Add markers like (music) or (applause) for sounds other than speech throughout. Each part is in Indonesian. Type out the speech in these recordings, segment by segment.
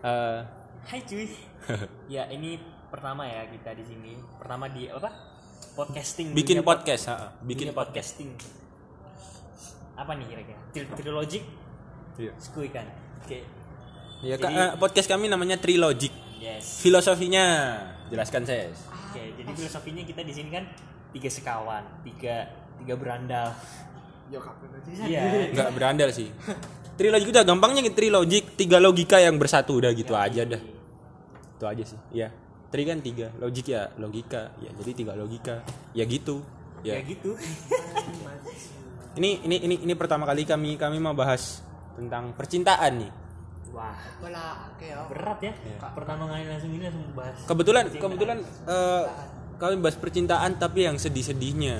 Eh, Hai cuy. (laughs) ya ini pertama ya kita di sini. Pertama di apa? Podcasting. bikin pod- podcast, ha, bikin podcast. podcasting. Apa nih kira-kira? Tri- Trilogic? Iya. Skui kan. Oke. Ya, Kak, Jadi- eh, podcast kami namanya Trilogic. Yes. Filosofinya jelaskan saya. Oke, jadi filosofinya kita di sini kan tiga sekawan, tiga tiga berandal. Iya. Enggak berandal sih. (laughs) Trilogic udah gampangnya gitu, Trilogic, tiga logika yang bersatu udah gitu aja dah. Itu aja sih. Iya. Tri kan tiga, logik ya logika. Ya jadi tiga logika. Ya gitu. Ya Ya. gitu. (laughs) Ini ini ini ini pertama kali kami kami mau bahas tentang percintaan nih. Wah, Wala oke ya. berat ya. Pertama kali langsung ini langsung bahas. Kebetulan kebetulan eh, kami bahas percintaan tapi yang sedih-sedihnya.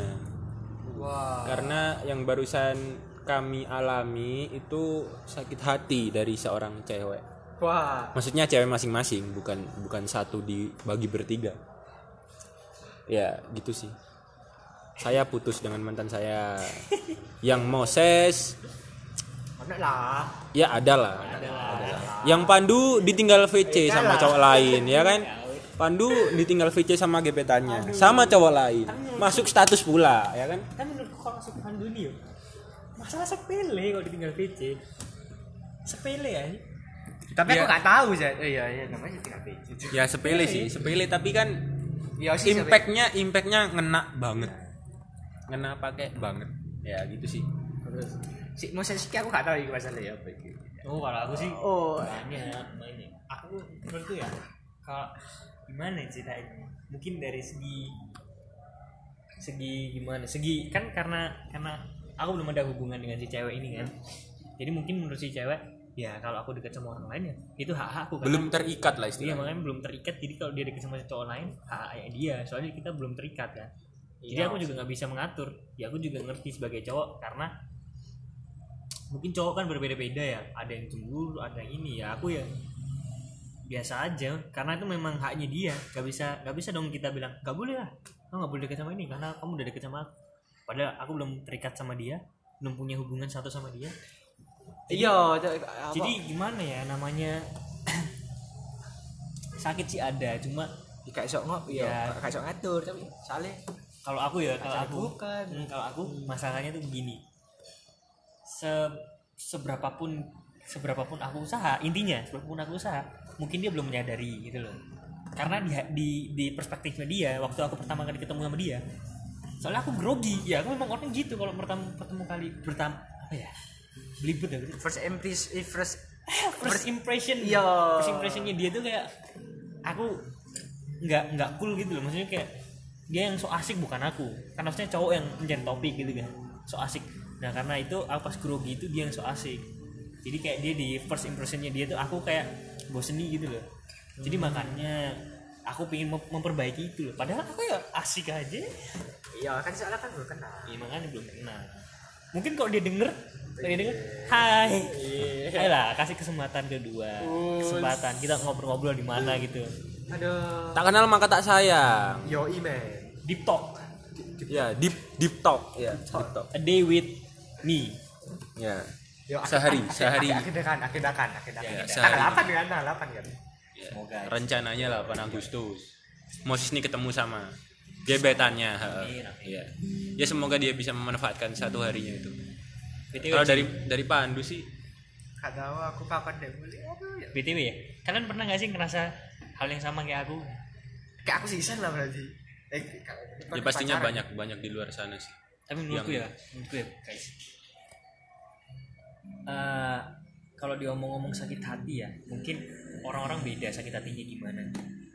Wah. Karena yang barusan kami alami itu sakit hati dari seorang cewek. Wah. Maksudnya cewek masing-masing, bukan bukan satu dibagi bertiga. Ya, gitu sih. Saya putus dengan mantan saya (laughs) yang Moses, Mana lah. ya ada lah. Yang Pandu ditinggal VC sama cowok lain, ya kan? Pandu ditinggal VC sama gebetannya, sama cowok lain. Masuk status pula, ya kan? Kan menurutku kalau sukaan dunia masalah sepele kalau ditinggal VC. Sepele ya. Tapi aku Iya. nggak tahu sih. Eh, iya iya namanya tinggal PC. Ya sepele sih, sepele tapi kan sih. impactnya impactnya ngena banget, ngena pakai banget. Ya gitu sih. Terus si Moses sih aku nggak tahu iki masalah ya apa. Oh, kalau aku sih Oh. banyak mainnya. Aku menurutku ya kalau gimana ceritanya? Mungkin dari segi segi gimana? Segi kan karena karena aku belum ada hubungan dengan si cewek ini kan. Jadi mungkin menurut si cewek ya kalau aku dekat sama orang lain ya itu hak hakku kan. Belum terikat lah Iya istilahnya. makanya belum terikat jadi kalau dia dekat sama cowok lain hak haknya dia soalnya kita belum terikat kan. Jadi Iya, aku juga nggak bisa mengatur. Ya aku juga ngerti sebagai cowok karena mungkin cowok kan berbeda-beda ya. Ada yang cemburu, ada yang ini ya. Aku ya biasa aja karena itu memang haknya dia. Gak bisa gak bisa dong kita bilang gak boleh lah. Kamu nggak boleh dekat sama ini karena kamu udah dekat sama aku. Padahal aku belum terikat sama dia, belum punya hubungan satu sama dia. Iya, apa? Jadi gimana ya namanya (clears throat) sakit sih ada, cuma kayak sok ngop Ya. ya, kayak sok ngatur tapi soalnya kalau aku ya kalau aku bukan. Hmm, kalau aku masalahnya tuh begini se seberapapun seberapapun aku usaha intinya seberapapun aku usaha mungkin dia belum menyadari gitu loh karena di di di perspektifnya dia waktu aku pertama kali ketemu sama dia soalnya aku grogi. Ya aku memang orang gitu kalau pertama pertemu kali pertama apa ya? Belibet ya gitu. first impression (laughs) first first impression. Iya. first impressionnya dia tuh kayak aku nggak nggak cool gitu loh. Maksudnya kayak dia yang so asik bukan aku. Kan maksudnya cowok yang mencari topik gitu kan so asik. Nah karena itu aku pas grogi itu dia yang so asik. Jadi kayak dia di first impressionnya dia tuh aku kayak boseni gitu loh. Jadi makanya aku pengen mem- memperbaiki itu. Loh padahal aku ya asik aja. Iya kan soalnya kan belum kenal. Ya makanya belum kenal. Mungkin kalau dia denger kalau dia denger hai. Hai lah kasih kesempatan kedua. Kesempatan kita ngobrol-ngobrol di mana gitu. Aduh. Tak kenal maka tak sayang. yo email deep talk. Ya, deep deep talk. Ya, deep talk. a day with me. Ya. yo Sehari, sehari. akhirkan akhirkan akhirkan Ya, tanggal sehari. delapan kan tanggal delapan kan semoga Rencananya 8 Agustus. Moses ini ketemu sama gebetannya. Iya. Ya semoga dia bisa memanfaatkan satu harinya itu. BTW, Kalau dari dari Pandu sih gak tahu aku kapan deh boleh ya BTW ya kalian pernah gak sih ngerasa hal yang sama kayak aku kayak aku season lah berarti eh kalau- ya pastinya pacaran. banyak banyak di luar sana sih. tapi menurutku ya menurutku ya guys Eh, kalau diomong-omong sakit hati ya mungkin orang-orang beda sakit hatinya gimana.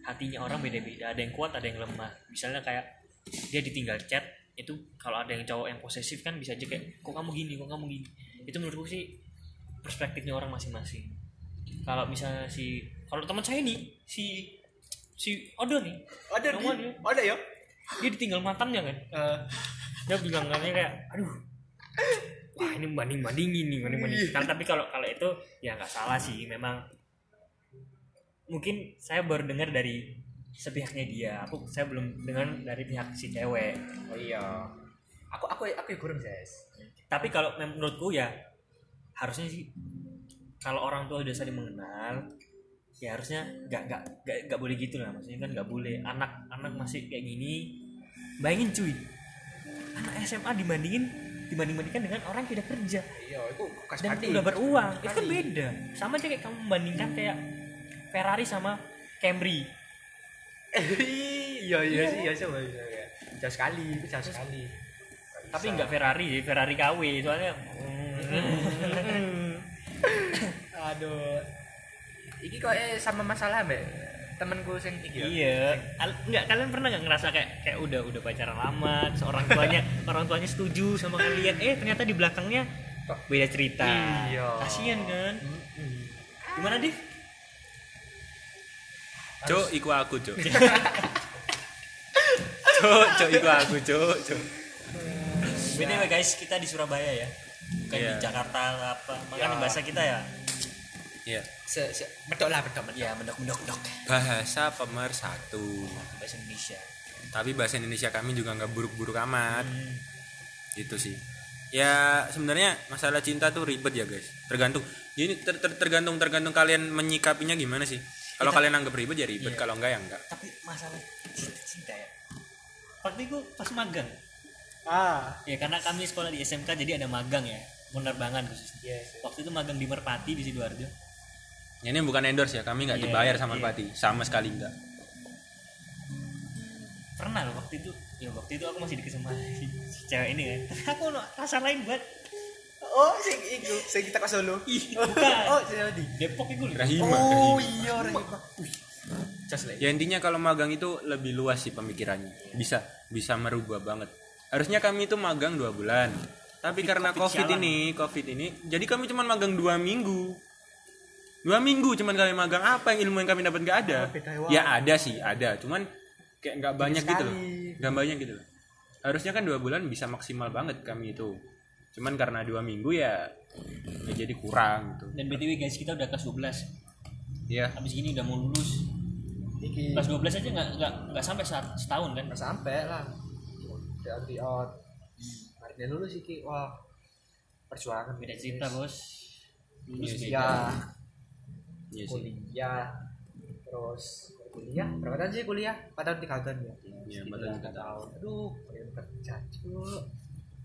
Hatinya orang beda-beda ada yang kuat ada yang lemah. Misalnya kayak dia ditinggal chat itu kalau ada yang cowok yang posesif kan bisa aja kayak kok kamu gini kok kamu gini? Itu menurutku sih perspektifnya orang masing-masing. Kalau misalnya si kalau teman saya nih si si Odo nih ada dia? ada ya? Dia ditinggal mantannya kan? Eh, dia bilang kayak aduh wah ini banding bandingin nih banding bandingin Kan, tapi kalau kalau itu ya nggak salah sih memang mungkin saya baru dengar dari sepihaknya dia. Aku saya belum dengar dari pihak si cewek. Oh iya. Aku aku aku yang kurang guys tapi kalau menurutku ya harusnya sih kalau orang tua udah saling mengenal ya harusnya nggak nggak nggak nggak boleh gitu lah. Maksudnya kan nggak boleh. Anak anak masih kayak gini. Bayangin cuy anak SMA dibandingin dibanding bandingkan dengan orang yang tidak kerja. Iya itu kas dan udah beruang. Itu kan beda. Sama aja kayak kamu membandingkan kayak Ferrari sama Camry. (laughs) Iya iya sih iya sih iya, iya. jauh sekali itu jauh sekali. Tapi nggak Ferrari Ferrari KW soalnya (laughs) aduh. Iki kok eh sama masalah mbak temanku sing iki ya? iya Al- nggak kalian pernah nggak ngerasa kayak kayak udah udah pacaran lama terus orang tuanya (laughs) orang tuanya setuju sama kalian eh ternyata di belakangnya beda cerita Iya. kasian kan gimana Div? Cuk, iku aku, Cuk. (laughs) Cuk, Cuk, iku aku, Cuk, Cuk. BTW guys kita di Surabaya ya bukan Iya. di Jakarta apa makanya Ya. bahasa kita ya Iya. se, se medok lah medok medok ya mendok mendok mendok Bahasa pemersatu. bahasa Indonesia Tapi bahasa Indonesia kami juga nggak buruk-buruk amat. Hmm. Gitu sih. Ya sebenarnya masalah cinta tuh ribet ya guys. Tergantung. Jadi ter- ter- tergantung tergantung kalian menyikapinya gimana sih. Kalau Kita- kalian anggap ribet ya ribet. Iya. Kalau enggak ya enggak. tapi masalah cinta cinta ya waktu itu pas magang ah ya karena kami sekolah di SMK jadi ada magang ya penerbangan khususnya yes waktu itu magang di Merpati di sidoarjo Ya, Ini bukan endorse ya. Kami nggak Iya, dibayar sama iya. Pati. Sama sekali enggak. pernah loh waktu itu ya waktu itu aku masih deket sama si, si cewek ini kan aku no rasa lain buat oh sing iku sing kita ke Solo bukan. oh sing di Depok itu loh Rahima. oh iya Rahima lah Ya intinya kalau magang itu lebih luas sih pemikirannya. Bisa bisa merubah banget. Harusnya kami itu magang dua bulan. Tapi karena COVID covid ini, covid ini, jadi kami cuma magang dua minggu. Dua minggu cuman kami magang apa yang ilmu yang kami dapat nggak ada? Ah, wah. Ya ada sih, ada. Cuman kayak nggak banyak gitu loh. sekali. Nggak banyak gitu loh. Harusnya kan dua bulan bisa maksimal banget kami itu. Cuman karena dua minggu ya, ya jadi kurang gitu. dan btw guys kita udah kelas 12 Ya, habis ini udah mau lulus iki kelas 12 aja nggak nggak nggak sampai saat, setahun kan nggak sampai lah di out di out hari ini lulus iki wah perjuangan beda cerita bos lulus sih. beda ya iya sih. kuliah terus kuliah berapa tahun sih kuliah empat tahun tiga tahun ya Iya, empat tahun, tiga tahun. aduh pengen kerja cuy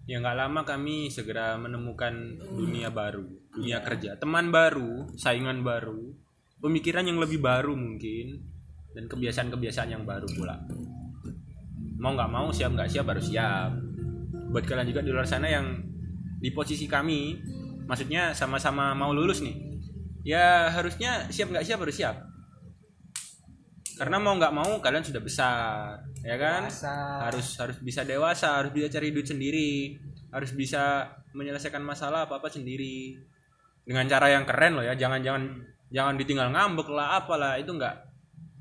Ya nggak lama kami segera menemukan dunia baru, dunia kerja, teman baru, saingan baru, pemikiran yang lebih baru mungkin, dan kebiasaan-kebiasaan yang baru pula. Mau nggak mau, siap nggak siap harus siap. Buat kalian juga di luar sana yang di posisi kami, maksudnya sama-sama mau lulus nih, ya harusnya siap nggak siap harus siap. Karena mau nggak mau kalian sudah besar, ya kan? Dewasa. harus harus bisa dewasa harus bisa cari duit sendiri harus bisa menyelesaikan masalah apa apa sendiri dengan cara yang keren loh ya jangan jangan jangan ditinggal ngambek lah apalah itu nggak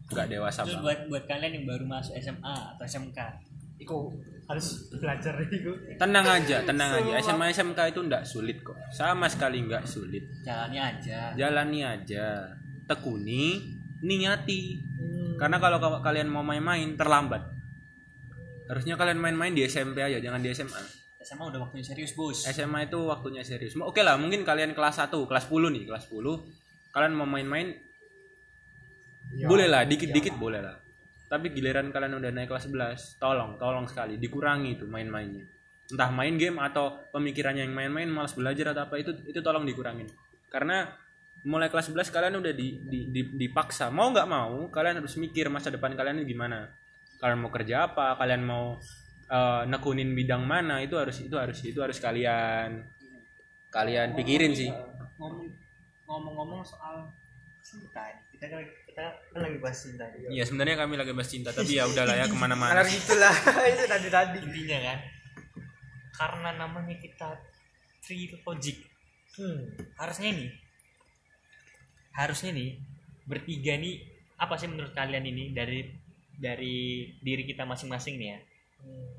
nggak dewasa terus banget buat buat kalian yang baru masuk SMA atau SMK iku harus belajar iku. Tenang aja tenang aja. SMA SMK itu nggak sulit kok. Sama sekali nggak sulit. Jalannya aja. Jalani aja. Tekuni niati. Karena kalau ka- kalian mau main-main terlambat. Harusnya kalian main-main di SMP aja jangan di SMA SMA udah waktunya serius bos. SMA itu waktunya serius. Oke lah, mungkin kalian kelas 1, kelas 10 nih, kelas 10. Kalian mau main-main? Boleh lah, dikit-dikit boleh lah. Tapi giliran kalian udah naik kelas 11, tolong, tolong sekali dikurangi itu main-mainnya. Entah main game atau pemikirannya yang main-main malas belajar atau apa itu itu tolong dikurangin. Karena mulai kelas 11 kalian udah di, di- di- dipaksa mau nggak mau kalian harus mikir masa depan kalian ini gimana kalian mau kerja apa kalian mau eh, nekunin bidang mana itu harus itu harus itu harus kalian kalian pikirin sih ngomong ngomong-ngomong soal cinta kita kan kita kan lagi bahas cinta ini. Iya sebenarnya kami lagi bahas cinta tapi ya udahlah ya ke mana-mana. Malah gitulah (laughs) itu tadi tadi intinya kan. Karena namanya kita trilogic hmm. harusnya nih harusnya nih bertiga nih apa sih menurut kalian ini dari dari diri kita masing-masing nih ya? Hmm.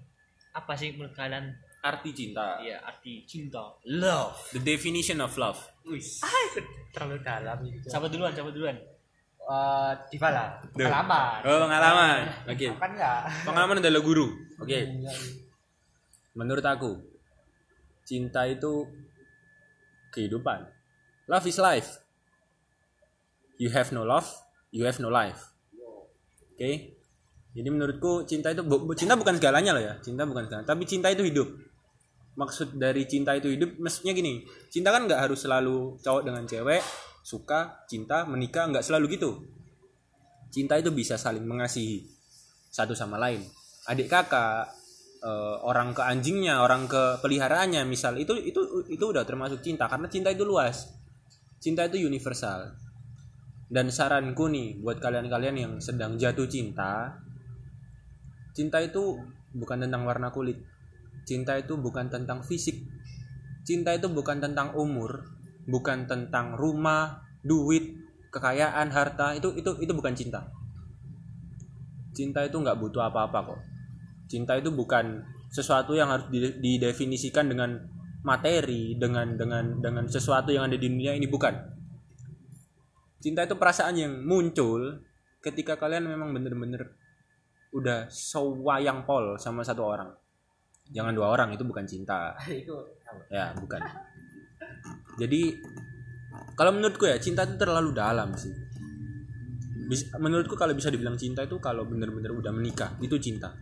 apa sih menurut kalian? Arti cinta. Ya arti cinta. Love. The definition of love. Wis. ah itu terlalu dalam gitu. Siapa duluan siapa duluan Eh, Duh. pengalaman. Oh pengalaman. Oke. kan enggak pengalaman adalah guru. Oke. Menurut aku cinta itu kehidupan. Love is life. You have no love you have no life. Oke. Jadi menurutku cinta itu bu- cinta bukan segalanya loh ya. Cinta bukan segalanya tapi cinta itu hidup. Maksud dari cinta itu hidup maksudnya gini. Cinta kan nggak harus selalu cowok dengan cewek suka cinta menikah nggak selalu gitu. Cinta itu bisa saling mengasihi satu sama lain. Adik kakak eh, orang ke anjingnya orang ke peliharaannya misal itu itu itu udah termasuk cinta karena cinta itu luas. Cinta itu universal. Dan saranku nih buat kalian-kalian yang sedang jatuh cinta cinta itu bukan tentang warna kulit. Cinta itu bukan tentang fisik. Cinta itu bukan tentang umur bukan tentang rumah duit kekayaan harta itu itu itu bukan cinta. Cinta itu nggak butuh apa-apa kok. Cinta itu bukan sesuatu yang harus dide- didefinisikan dengan materi dengan dengan dengan sesuatu yang ada di dunia ini bukan. Cinta itu perasaan yang muncul ketika kalian memang bener-bener udah sewayang pol sama satu orang. Jangan dua orang itu bukan cinta. (laughs) Ya bukan jadi kalau menurutku ya cinta itu terlalu dalam sih. Menurutku kalau bisa dibilang cinta itu kalau bener-bener udah menikah itu cinta.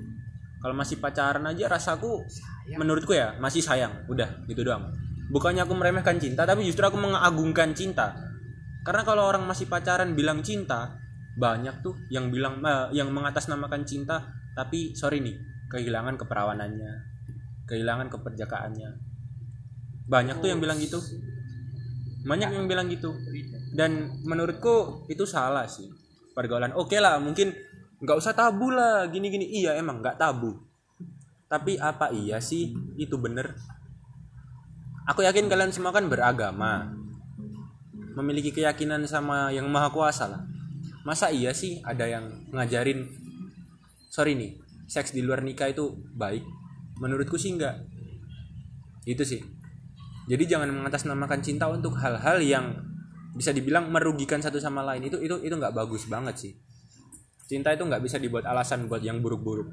Kalau masih pacaran aja rasaku menurutku ya masih sayang. Udah gitu doang. Bukannya aku meremehkan cinta tapi justru aku mengagungkan cinta. Karena kalau orang masih pacaran bilang cinta banyak tuh yang bilang eh, yang mengatasnamakan cinta tapi sorry nih kehilangan keperawanannya kehilangan keperjakaannya. Banyak tuh yang bilang gitu banyak yang bilang gitu. Dan menurutku itu salah sih pergaulan. Oke lah mungkin nggak usah tabu lah gini gini iya emang nggak tabu. Tapi apa iya sih? Itu bener. Aku yakin kalian semua kan beragama. Memiliki keyakinan sama yang maha kuasa lah. Masa iya sih ada yang ngajarin sorry nih seks di luar nikah itu baik? Menurutku sih enggak itu sih jadi jangan mengatasnamakan cinta untuk hal-hal yang bisa dibilang merugikan satu sama lain. Itu itu itu nggak bagus banget sih. Cinta itu nggak bisa dibuat alasan buat yang buruk-buruk.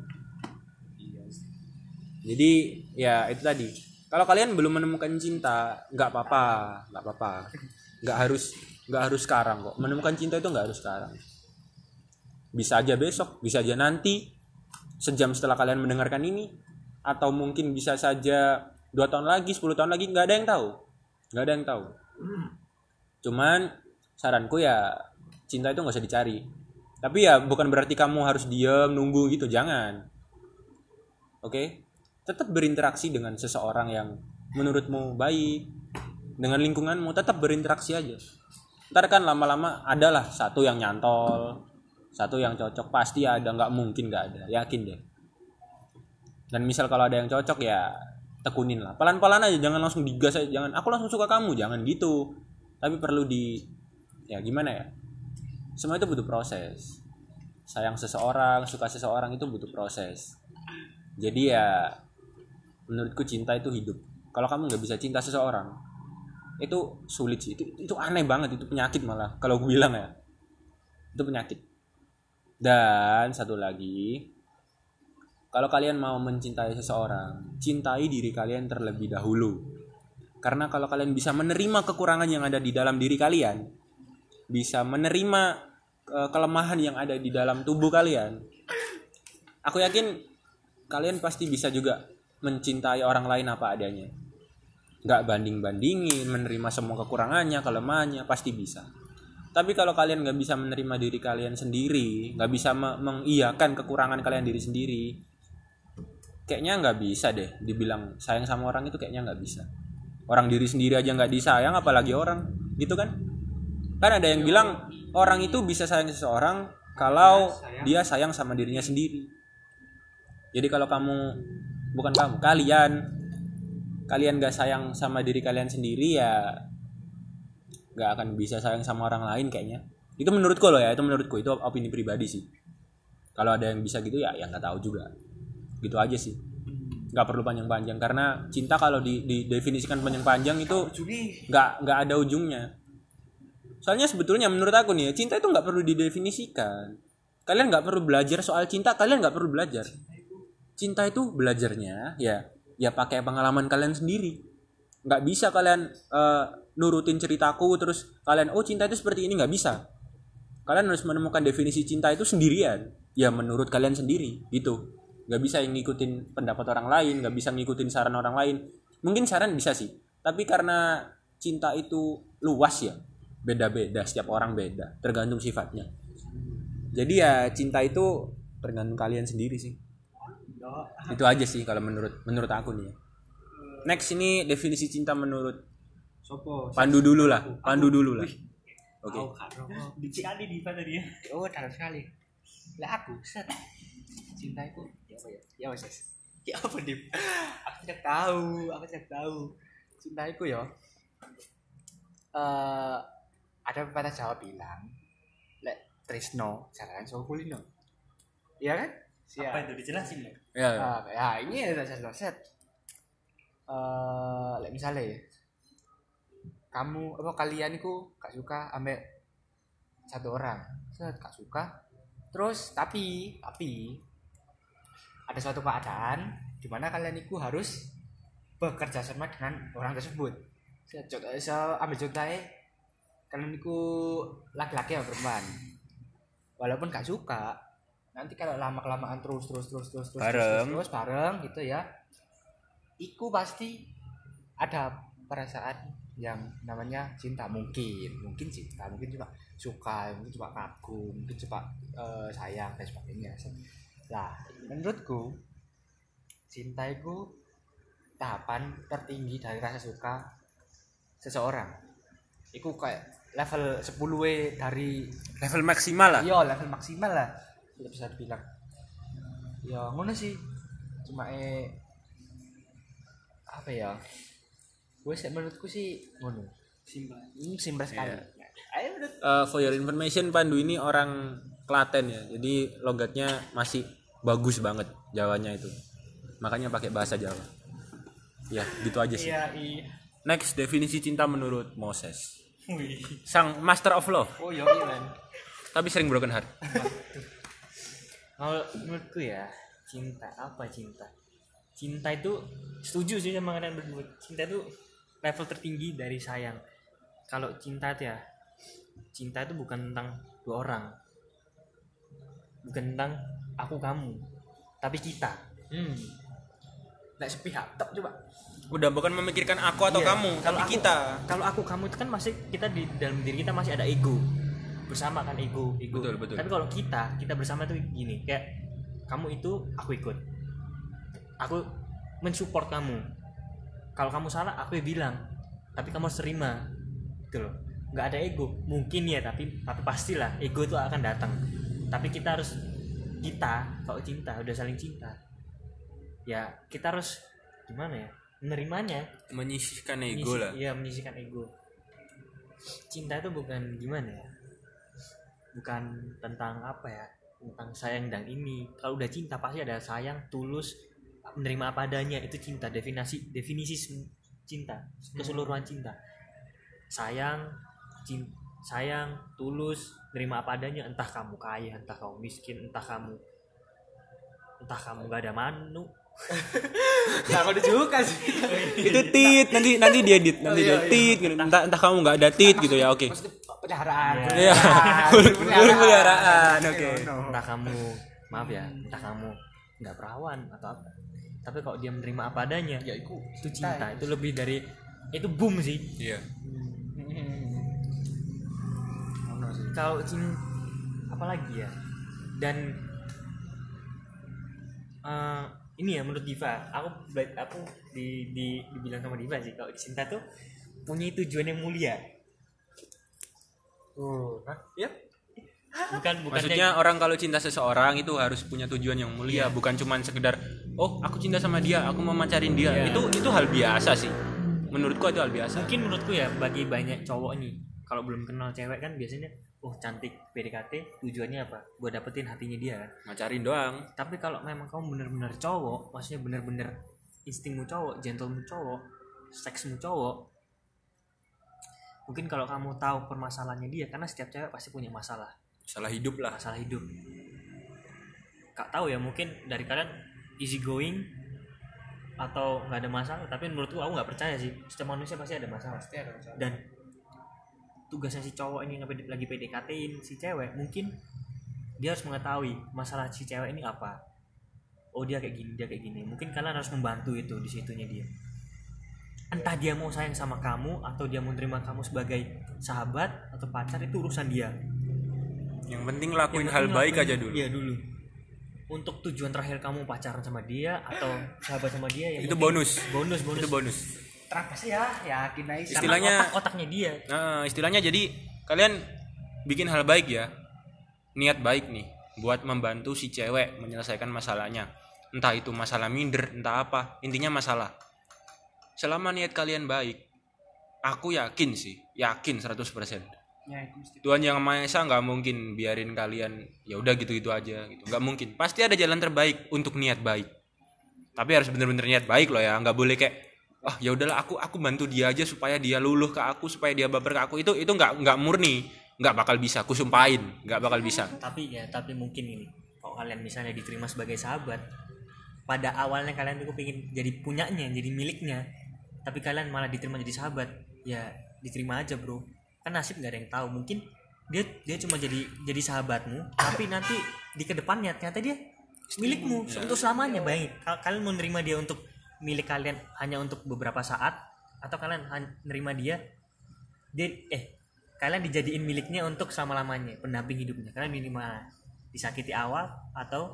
Jadi ya itu tadi. Kalau kalian belum menemukan cinta nggak apa-apa nggak apa-apa. Nggak harus nggak harus sekarang kok. Menemukan cinta itu nggak harus sekarang. Bisa aja besok bisa aja nanti sejam setelah kalian mendengarkan ini atau mungkin bisa saja dua tahun lagi 10 tahun lagi nggak ada yang tahu. Nggak ada yang tahu. Cuman saranku ya cinta itu nggak usah dicari. Tapi ya bukan berarti kamu harus diem nunggu gitu jangan. Oke? Tetap berinteraksi dengan seseorang yang menurutmu baik dengan lingkunganmu tetap berinteraksi aja. Ntar kan lama-lama adalah satu yang nyantol satu yang cocok pasti ada nggak mungkin nggak ada. Yakin deh. Dan misal kalau ada yang cocok ya tekunin lah. Pelan-pelan aja jangan langsung digas aja. Jangan aku langsung suka kamu. Jangan gitu. Tapi perlu di ya gimana ya? Semua itu butuh proses. Sayang seseorang suka seseorang itu butuh proses. Jadi ya menurutku cinta itu hidup. Kalau kamu nggak bisa cinta seseorang itu sulit sih. Itu itu aneh banget itu penyakit malah. Kalau gue bilang ya itu penyakit. Dan satu lagi kalau kalian mau mencintai seseorang cintai diri kalian terlebih dahulu. Karena kalau kalian bisa menerima kekurangan yang ada di dalam diri kalian bisa menerima eh, kelemahan yang ada di dalam tubuh kalian aku yakin kalian pasti bisa juga mencintai orang lain apa adanya. Nggak banding bandingin menerima semua kekurangannya kelemahannya pasti bisa. Tapi kalau kalian nggak bisa menerima diri kalian sendiri nggak bisa me- mengiyakan kekurangan kalian diri sendiri kayaknya nggak bisa deh dibilang sayang sama orang itu kayaknya nggak bisa. Orang diri sendiri aja nggak disayang apalagi orang gitu kan? Kan ada yang bilang orang itu bisa sayang seseorang kalau dia sayang sama dirinya sendiri. Jadi kalau kamu bukan kamu kalian kalian gak sayang sama diri kalian sendiri ya gak akan bisa sayang sama orang lain kayaknya. Itu menurutku loh ya itu menurutku itu opini pribadi sih. Kalau ada yang bisa gitu ya yang nggak tahu juga gitu aja sih. Nggak perlu panjang-panjang. Karena cinta kalau di, didefinisikan panjang-panjang itu nggak nggak ada ujungnya. Soalnya sebetulnya menurut aku nih ya, cinta itu nggak perlu didefinisikan. Kalian nggak perlu belajar soal cinta kalian nggak perlu belajar. Cinta itu belajarnya ya ya pakai pengalaman kalian sendiri. Nggak bisa kalian eh, nurutin ceritaku terus kalian oh cinta itu seperti ini. Nggak bisa. Kalian harus menemukan definisi cinta itu sendirian. Ya menurut kalian sendiri gitu nggak bisa yang ngikutin pendapat orang lain nggak bisa ngikutin saran orang lain. Mungkin saran bisa sih tapi karena cinta itu luas ya beda-beda setiap orang beda tergantung sifatnya. Jadi ya cinta itu tergantung kalian sendiri sih. Itu aja sih kalau menurut menurut aku nih. Ya. next ini definisi cinta menurut sopo? Pandu dulu lah Pandu dulu lah. oke. Rokok. Sekali Diva tadi ya. oh dalam sekali. Lah aku set. Cinta itu ya apa ya? Ya wes. ya apa dim? Aku tidak tahu aku tidak tahu. Cinta itu ya. Eh ada pepatah Jawa bilang lek Trisno jalanan so kulino. Iya kan? Apa itu? Dijelasin ya? ya, ya. Ah, ya ini ada satu set. Eh lek misalnya ya, kamu apa kalian itu gak suka ambek satu orang. Set gak suka. Terus tapi tapi ada suatu keadaan di mana kalian itu harus bekerja sama dengan orang tersebut. Set contoh saya ambil contohnya kalian itu laki-laki atau perempuan? Walaupun gak suka nanti kalau lama kelamaan terus terus terus terus terus Bareng. terus, terus bareng gitu ya iku pasti ada perasaan yang namanya cinta mungkin. Mungkin cinta mungkin cuma suka mungkin cuma kagum mungkin cuma eh, sayang dan sebagainya lah menurutku cinta itu tahapan tertinggi dari rasa suka seseorang. Itu kayak level 10 we dari level maksimal lah. Iya level maksimal lah tidak bisa dibilang. Ya ngono sih. Cuma eh apa ya? Gue sih menurutku sih ngono. Simpel. ini simpel sekali. Iya. ayo menurut Uh, for your information Pandu ini orang Klaten ya jadi logatnya masih bagus banget Jawanya itu makanya pakai bahasa Jawa ya gitu aja sih Iya, iya. next definisi cinta menurut Moses Wih. sang master of love oh iya iya men tapi sering broken heart Kalau menurutku ya, cinta apa cinta? Cinta itu setuju sih sama kalian berdua. Cinta itu level tertinggi dari sayang. Kalau cinta itu ya, cinta itu bukan tentang dua orang, bukan tentang aku kamu, tapi kita. hmm Nek sepihak tok coba udah bukan memikirkan aku atau Iya, kamu kalau tapi aku- kita Kalau aku kamu itu kan masih kita di dalam diri kita masih ada ego bersama kan ego ego. Betul, betul. Tapi kalau kita kita bersama tuh gini kayak kamu itu aku ikut. Aku mensupport kamu. Kalau kamu salah aku ya bilang. Tapi kamu harus terima. Gitu loh. Nggak ada ego. Mungkin ya tapi tapi pastilah ego itu akan datang. Tapi kita harus kita kalau cinta udah saling cinta. Ya kita harus gimana ya? Menerimanya menyisihkan ego Menyisi- lah Iya, menyisihkan ego. Cinta itu bukan gimana ya? Bukan tentang apa ya? Tentang sayang dan ini. Kalau udah cinta pasti ada sayang, tulus, menerima apa adanya. Itu cinta. Definisi definisi cinta, keseluruhan cinta. Sayang, cin- sayang, tulus, menerima apa adanya. Entah kamu kaya, entah kamu miskin, entah kamu entah kamu gak ada manu. (laughs) Gak ada juga sih. Itu tit nanti nanti dia dit nanti Oh, iya, dia tit gitu. entah entah kamu nggak ada tit gitu ya oke. Peliharaan Iya. Burung peliharaan, oke. entah kamu maaf ya entah kamu nggak perawan atau apa. Tapi kalau dia menerima apa adanya ya itu cinta itu lebih dari itu boom sih. Iya. Ngono kalau cinta apalagi ya dan eh, ini ya menurut Diva aku aku di, di dibilang sama Diva sih kalau cinta tuh punya tujuan yang mulia Oh, hah? Iya. bukan bukan maksudnya orang kalau cinta seseorang itu harus punya tujuan yang mulia bukan cuman sekedar oh aku cinta sama dia aku mau macarin dia Iya. itu itu hal biasa sih menurutku itu hal biasa mungkin menurutku ya bagi banyak cowok nih kalau belum kenal cewek kan biasanya oh cantik PDKT tujuannya apa? Buat dapetin hatinya dia kan? Macarin doang. Tapi kalau memang kamu bener-bener cowok maksudnya bener-bener instingmu cowok gentlemu cowok seksmu cowok mungkin kalau kamu tahu permasalahannya dia karena setiap cewek pasti punya masalah. Salah hidup lah. Masalah hidup. Kak tahu ya mungkin dari kalian easy going atau nggak ada masalah tapi menurutku aku nggak percaya sih. Setiap manusia pasti ada masalah. Pasti ada masalah. dan tugasnya si cowok ini lagi PDKT-in si cewek mungkin dia harus mengetahui masalah si cewek ini apa. Oh dia kayak gini dia kayak gini. Mungkin kalian harus membantu itu di situnya dia. Entah dia mau sayang sama kamu atau dia mau terima kamu sebagai sahabat atau pacar itu urusan dia. Yang penting lakuin Yang hal penting baik lakuin- aja dulu. iya dulu. Untuk tujuan terakhir kamu pacaran sama dia atau sahabat sama dia ya itu bonus. bonus bonus. Itu bonus terapa sih ya yakin aja Karena Istilahnya- otak otaknya dia Nah, istilahnya jadi kalian bikin hal baik ya. Niat baik nih buat membantu si cewek menyelesaikan masalahnya. Entah itu masalah minder, entah apa, intinya masalah. Selama niat kalian baik, aku yakin sih, yakin 100%. ya itu Tuhan yang Maha Esa nggak mungkin biarin kalian ya udah gitu-gitu aja gitu. nggak mungkin. Pasti ada jalan terbaik untuk niat baik. Tapi harus bener-bener niat baik loh ya, nggak boleh kayak ah ya udahlah aku aku bantu dia aja supaya dia luluh ke aku supaya dia baper ke aku. Itu itu nggak nggak murni nggak bakal bisa aku sumpahin nggak bakal bisa. Tapi ya tapi mungkin ini kalau kalian misalnya diterima sebagai sahabat pada awalnya kalian tuh pengen jadi punyanya jadi miliknya tapi kalian malah diterima jadi sahabat ya diterima aja bro. Kan nasib gak ada yang tahu mungkin dia dia cuma jadi jadi sahabatmu tapi nanti di ke depannya ternyata dia milikmu untuk selamanya baik. Kal- kalian mau nerima dia untuk milik kalian hanya untuk beberapa saat atau kalian nerima dia dia eh kalian dijadiin miliknya untuk selama lamanya pendamping hidupnya. Kalian minimal disakiti awal atau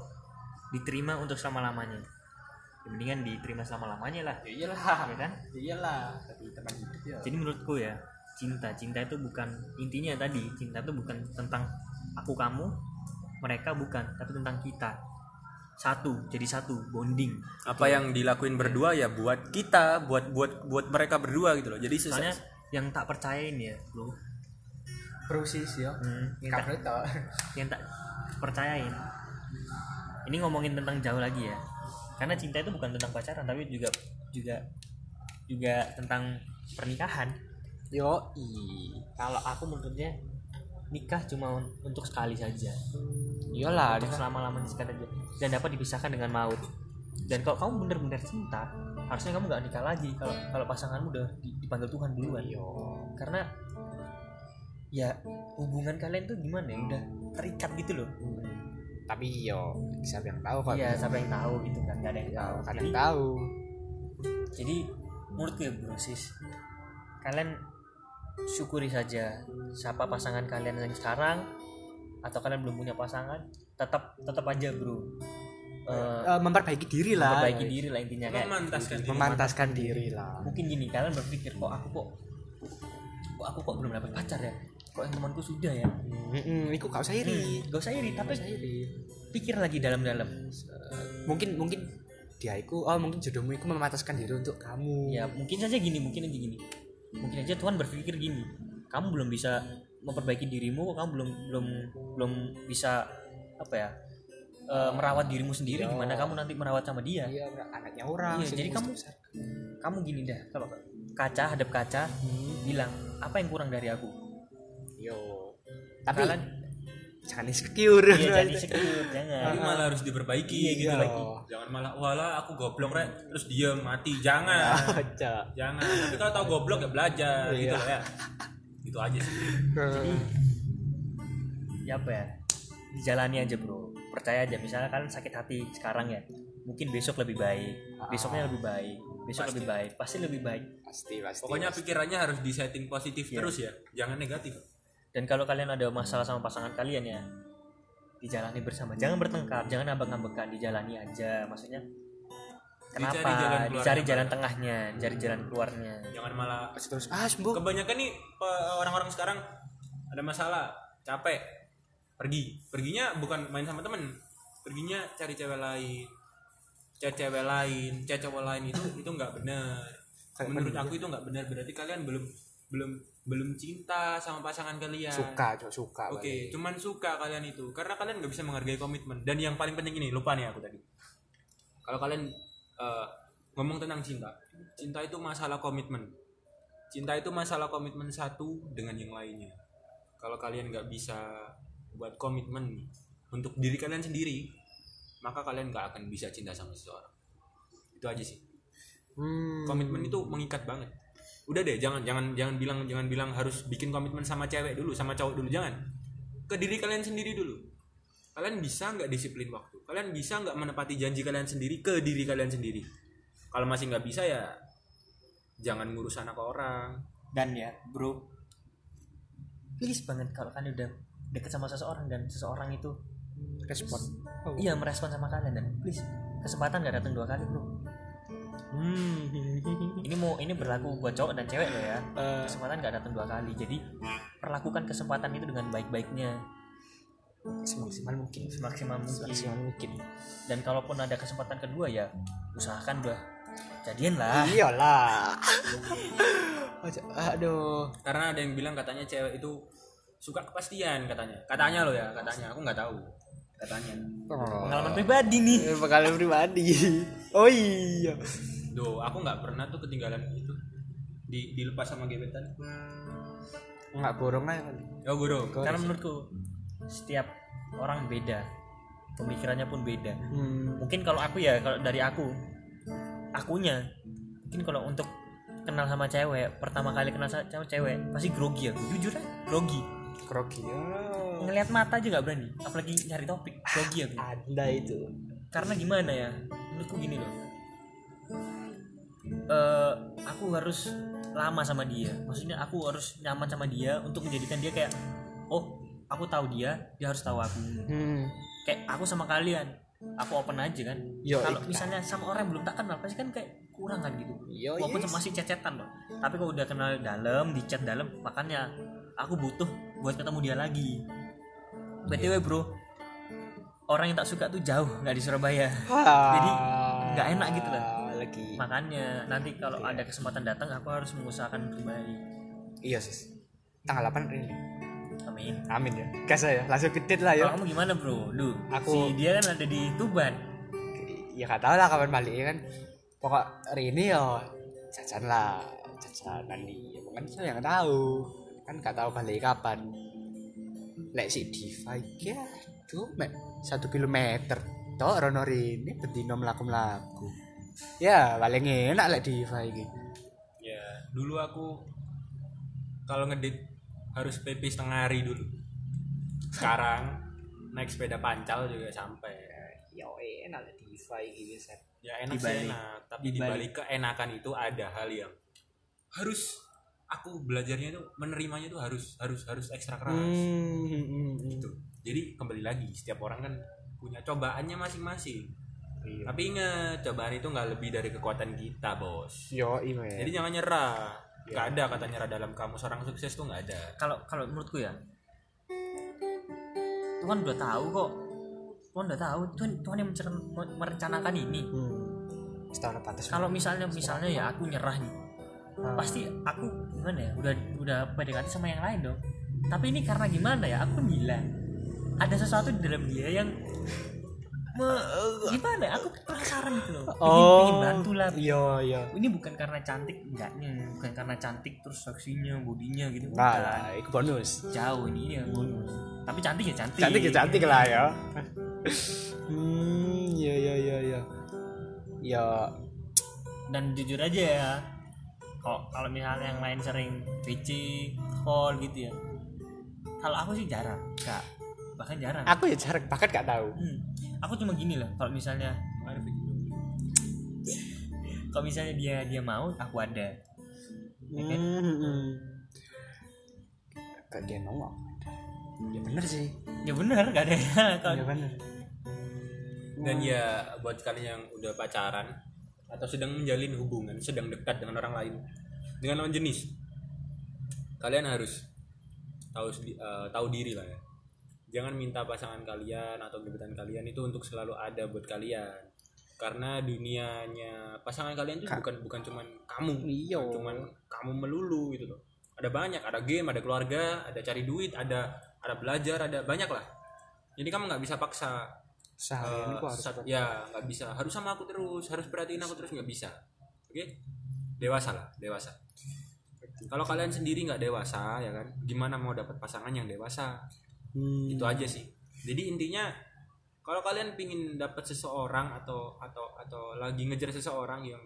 diterima untuk selama lamanya ya, mendingan diterima selama lamanya lah. Ya iyalah. (laughs) Ya kan? Iyalah. Tapi teman hidup ya. Jadi menurutku ya cinta. Cinta itu bukan intinya tadi cinta itu bukan tentang aku kamu mereka bukan tapi tentang kita satu jadi satu bonding. Apa yang dilakuin berdua ya buat kita buat buat buat mereka berdua gitu loh. Jadi soalnya yang tak percayain ya bro. Proses ya. Hmm, yang, tak, tau (laughs) yang tak percayain. Ini ngomongin tentang jauh lagi ya. Karena cinta itu bukan tentang pacaran tapi juga juga juga tentang pernikahan. Yo i. Kalau aku menurutnya nikah cuma un- untuk sekali saja iyalah untuk selama lamanya sekali aja dan dapat dipisahkan dengan maut. Dan kalau kamu benar-benar cinta harusnya kamu nggak nikah lagi kalau kalau pasanganmu udah di- dipanggil Tuhan duluan. Yo karena ya hubungan kalian tuh gimana ya? Udah terikat gitu loh. Tapi yo siapa yang tahu kok iya siapa yang tahu gitu kan nggak ada yang tahu. kadang jadi, tahu. jadi menurutku ya bro sis kalian syukuri saja siapa pasangan kalian yang sekarang atau kalian belum punya pasangan tetap tetap aja bro. Eh, Eh, memperbaiki diri lah. memperbaiki diri lah intinya kayak memantaskan diri. memantaskan diri lah. Mungkin gini kalian berpikir kok aku kok kok aku kok belum dapat pacar ya? Kok yang temanku sudah ya? Mm-mm, iku gak usah iri. Gak usah iri tapi usah iri. pikir lagi dalam-dalam. Mungkin mungkin dia iku oh mungkin jodohmu iku memantaskan diri untuk kamu. Ya mungkin saja gini mungkin aja gini. Mungkin aja Tuhan berpikir gini kamu belum bisa memperbaiki dirimu kamu belum belum belum bisa apa ya eh, merawat dirimu sendiri Yo. gimana kamu nanti merawat sama dia? Iya anaknya orang Iya, jadi kamu- besar. kamu gini dah kalau kaca hadap kaca bilang apa yang kurang dari aku? Yo. Tapi kalian jangan insecure. Iya jadi secure jangan. (laughs) Tapi malah harus diperbaiki Iya. gitu lagi. Jangan malah wala aku goblok rek. Terus dia mati. Jangan. (laughs) Jangan. Tapi kalau tahu goblok ya belajar Iya. gitu loh ya gitu aja sih. Ya apa ya dijalani aja bro. Percaya aja. Misalnya kalian sakit hati sekarang ya mungkin besok lebih baik. Besoknya lebih baik. Besok lebih baik. Pasti lebih baik. Pasti pasti pokoknya pasti. pikirannya harus di setting positif Iya. terus ya. Jangan negatif. Dan kalau kalian ada masalah sama pasangan kalian ya dijalani bersama. Jangan bertengkar. Jangan ambek-ambekan dijalani aja. Maksudnya kenapa? Dicari jalan dicari jalan tengahnya cari jalan keluarnya. Jangan malah Terus, terus ah sembuh kebanyakan nih orang-orang sekarang ada masalah capek. Pergi. Perginya bukan main sama temen. Perginya cari cewek lain. Cari cewek lain cari cowok lain itu itu nggak benar. Menurut aku itu nggak benar. Berarti kalian belum belum belum cinta sama pasangan kalian. Suka cok suka oke berarti. cuman suka kalian itu. Karena kalian nggak bisa menghargai komitmen. Dan yang paling penting ini lupa nih aku tadi. Kalau kalian eh, ngomong tentang cinta. Cinta itu masalah komitmen. Cinta itu masalah komitmen satu dengan yang lainnya. Kalau kalian nggak bisa buat komitmen untuk diri kalian sendiri maka kalian nggak akan bisa cinta sama seseorang. Itu aja sih. Hmm. komitmen itu mengikat banget. Udah deh jangan jangan jangan bilang jangan bilang harus bikin komitmen sama cewek dulu sama cowok dulu. Jangan. Ke diri kalian sendiri dulu kalian bisa nggak disiplin waktu? Kalian bisa nggak menepati janji kalian sendiri ke diri kalian sendiri? Kalau masih nggak bisa ya jangan ngurus anak orang. Dan ya bro please banget kalau kalian udah deket sama seseorang dan seseorang itu respon oh. iya merespon sama kalian dan please kesempatan gak datang dua kali bro. Hmm. ini mau ini berlaku buat cowok dan cewek loh ya. Eh, kesempatan gak datang dua kali. Jadi perlakukan kesempatan itu dengan baik-baiknya semaksimal mungkin. Semaksimal mungkin. Semaksimal mungkin. Dan kalaupun ada kesempatan kedua ya usahakan udah jadian lah. Iyalah. (laughs) Aduh. Karena ada yang bilang katanya cewek itu suka kepastian katanya. Katanya lo ya katanya. Aku nggak tahu. Katanya. Pengalaman pribadi nih. Eh, pengalaman pribadi. Oh iya. Do aku nggak pernah tuh ketinggalan itu. Di dilepas sama gebetan. Nggak borong aja kali. Oh guru karena menurutku setiap orang beda. Pemikirannya pun beda. Hmm. mungkin kalau aku ya kalau dari aku akunya mungkin kalau untuk kenal sama cewek pertama kali kenal sama cewek pasti grogi aku. Jujur aja grogi. Kroki oh. ngelihat mata aja nggak berani apalagi nyari topik grogi aku. Ada itu. Karena gimana ya menurutku gini loh. Eh, aku harus lama sama dia. Maksudnya aku harus nyaman sama dia untuk menjadikan dia kayak oh aku tahu dia dia harus tahu aku. Hmm. kayak aku sama kalian aku open aja kan. Kalau ikhlas. misalnya sama orang yang belum tak kenal pasti kan kayak kurang kan gitu. Yo, walaupun yes. masih cecetan loh. Tapi kalau udah kenal dalam di chat dalam makanya aku butuh buat ketemu dia lagi. Btw bro. Orang yang tak suka tuh jauh nggak di Surabaya. (laughs) Jadi, nggak enak gitu lah. lagi. Makanya nanti kalau ada kesempatan datang aku harus mengusahakan kembali. Iya sis. Tanggal 8 ini amin. Amin ya. Gas ya langsung gede lah ya. Kalau kamu gimana bro? Lu Aku- si dia kan ada di Tuban. Ya gak tau lah kapan balik kan. Pokok hari ini ya jajan lah. Jajanan nih kan saya yang tahu? Kan gak tahu balik kapan. Lek si Diva iki tuh satu kilometer. Toh rono ini bendino melaku melaku ya paling enak lek Diva iki. Ya dulu aku kalau ngedit harus PP setengah hari dulu. Sekarang naik sepeda pancal juga sampai. Yo enak Diva iki bisa ya enak Di sih enak. Tapi di di balik- balik keenakan itu ada hal yang harus aku belajarnya itu menerimanya itu harus harus harus ekstra keras. Hmm, gitu. Jadi kembali lagi setiap orang kan punya cobaannya masing-masing. Iya. Tapi ingat cobaan itu nggak lebih dari kekuatan kita bos. Yo iya jadi jangan nyerah nggak ada kata nyerah dalam kamus. Orang sukses tuh nggak ada. Kalau kalau menurutku ya Tuhan udah tahu kok. Tuhan udah tahu. Tuhan Tuhan yang mencer- merencanakan ini. Hmm. pantas kalau misalnya misalnya ya aku nyerah nih. Hmm. pasti aku gimana ya udah udah PDKT sama yang lain dong. Tapi ini karena gimana ya aku bilang ada sesuatu di dalam dia yang me- gimana? Aku penasaran gitu loh. Pengen- pengen bantu lah. iya iya. Ini bukan karena cantik enggaknya. Bukan karena cantik terus saksinya bodinya gitu. Enggak bukan. lah, itu bonus. jauh ini ya bonus. Tapi cantik ya cantik. Cantik ya cantik lah ya. (laughs) hmm, iya iya iya iya. Ya, dan jujur aja ya kalau kalau misalnya yang lain sering PC call gitu ya. Kalau aku sih jarang enggak bahkan jarang. Aku ya jarang bahkan gak tahu. Hmm, aku cuma gini lah kalau misalnya kalau misalnya dia dia mau aku ada Ya kan? Hmm, hmm. Gak dia mau aku ada. Ya bener sih. ya bener gak ada ya kalau Ya bener. dan ya buat kalian yang udah pacaran atau sedang menjalin hubungan sedang dekat dengan orang lain dengan lawan jenis kalian harus tahu eh, tahu diri lah ya jangan minta pasangan kalian atau gebetan kalian itu untuk selalu ada buat kalian. Karena dunianya pasangan kalian itu bukan bukan cuman kamu Iya. cuman kamu melulu gitu loh. Ada banyak ada game ada keluarga ada cari duit ada ada belajar ada banyak lah. Jadi kamu nggak bisa paksa Seharian Eh, aku harus sat- ya nggak bisa. Harus sama aku terus harus perhatiin aku terus nggak bisa. Oke? Dewasa lah dewasa. Kalau kalian sendiri nggak dewasa ya kan? Gimana mau dapat pasangan yang dewasa Hmm. itu aja sih. Jadi intinya kalau kalian pingin dapat seseorang atau atau atau lagi ngejar seseorang yang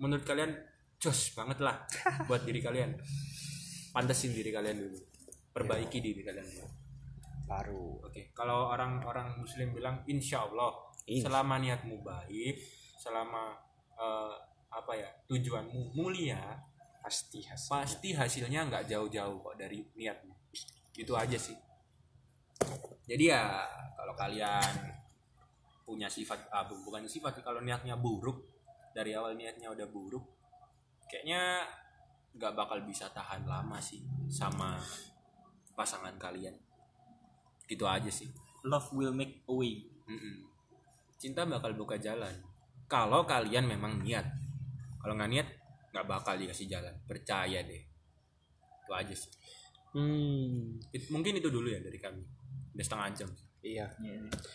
menurut kalian jos banget lah (laughs) buat diri kalian. Pantesin diri kalian dulu. Perbaiki diri kalian dulu. Baru. Oke, kalau orang-orang Muslim bilang insya Allah, Insya- selama niatmu baik, selama eh, apa ya tujuanmu mulia, pasti hasil pasti hasilnya nggak jauh-jauh kok dari niatmu. Itu aja sih. Jadi ya kalau kalian punya sifat, ah, bu- bukan sifat, kalau niatnya buruk dari awal niatnya udah buruk, kayaknya nggak bakal bisa tahan lama sih sama pasangan kalian. Gitu aja sih. love will make a way Mm-mm. Cinta bakal buka jalan. Kalau kalian memang niat. Kalau nggak niat, nggak bakal dikasih jalan. Percaya deh. Itu aja sih. hmm It- mungkin itu dulu ya dari kami. Udah setengah jam. iya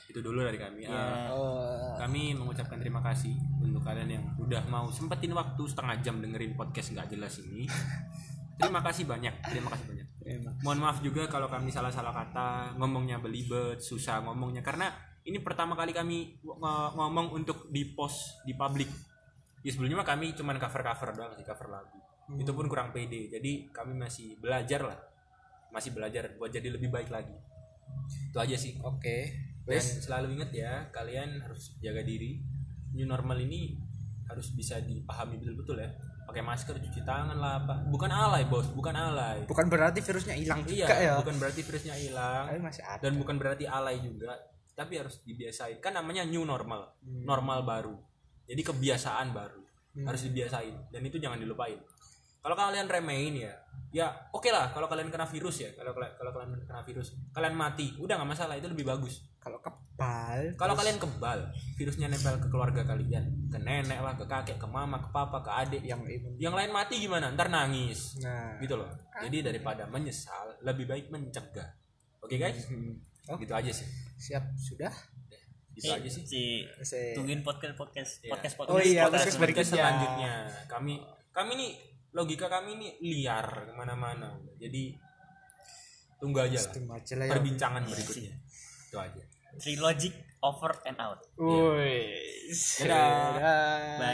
Itu dulu dari kami. ya Ah, Eh, kami mengucapkan terima kasih untuk kalian yang udah mau sempetin waktu setengah jam dengerin podcast nggak jelas ini. (laughs) Terima kasih banyak. Terima kasih banyak. emang Mohon maaf juga kalau kami salah-salah kata, ngomongnya belibet, susah ngomongnya karena ini pertama kali kami ng- ngomong untuk di post di publik. Ya sebelumnya mah kami cuman cover-cover doang sih, cover lagu. Itu pun kurang pede. Jadi kami masih belajar lah. Masih belajar buat jadi lebih baik lagi. Itu aja sih. oke Dan wes selalu ingat ya, kalian harus jaga diri. New normal ini harus bisa dipahami betul-betul ya. Pakai masker, cuci tangan lah, apa. Bukan alay, Bos, bukan alay. bukan berarti virusnya hilang Iya, juga ya bukan berarti virusnya hilang tapi masih ada dan bukan berarti alay juga, tapi harus dibiasain. Kan namanya new normal, Hmm. normal baru. Jadi kebiasaan baru harus dibiasain dan itu jangan dilupain. Kalau kalian remehin ya, ya oke lah. Kalau kalian kena virus ya, kalau kalian kalau kalian kena virus, kalian mati, udah nggak masalah itu lebih bagus. kalau kebal Kalau kalian kebal, virusnya nempel ke keluarga kalian, ke nenek lah, ke kakek, ke mama, ke papa, ke adik, yang yang lain mati gimana? Ntar nangis nah gitu loh jadi daripada menyesal lebih baik mencegah oke guys Hmm. Oh. gitu aja sih siap sudah gitu aja sih si Se- tungguin podcast podcast Iya. podcast podcast Oh iya, podcast podcast Podcast berikutnya. selanjutnya kami kami nih logika kami nih liar ke mana-mana jadi tunggu aja lah Tunggu aja lah ya perbincangan berikutnya itu aja Trilogic over and out Woi. Dadah. Dadah. Bye.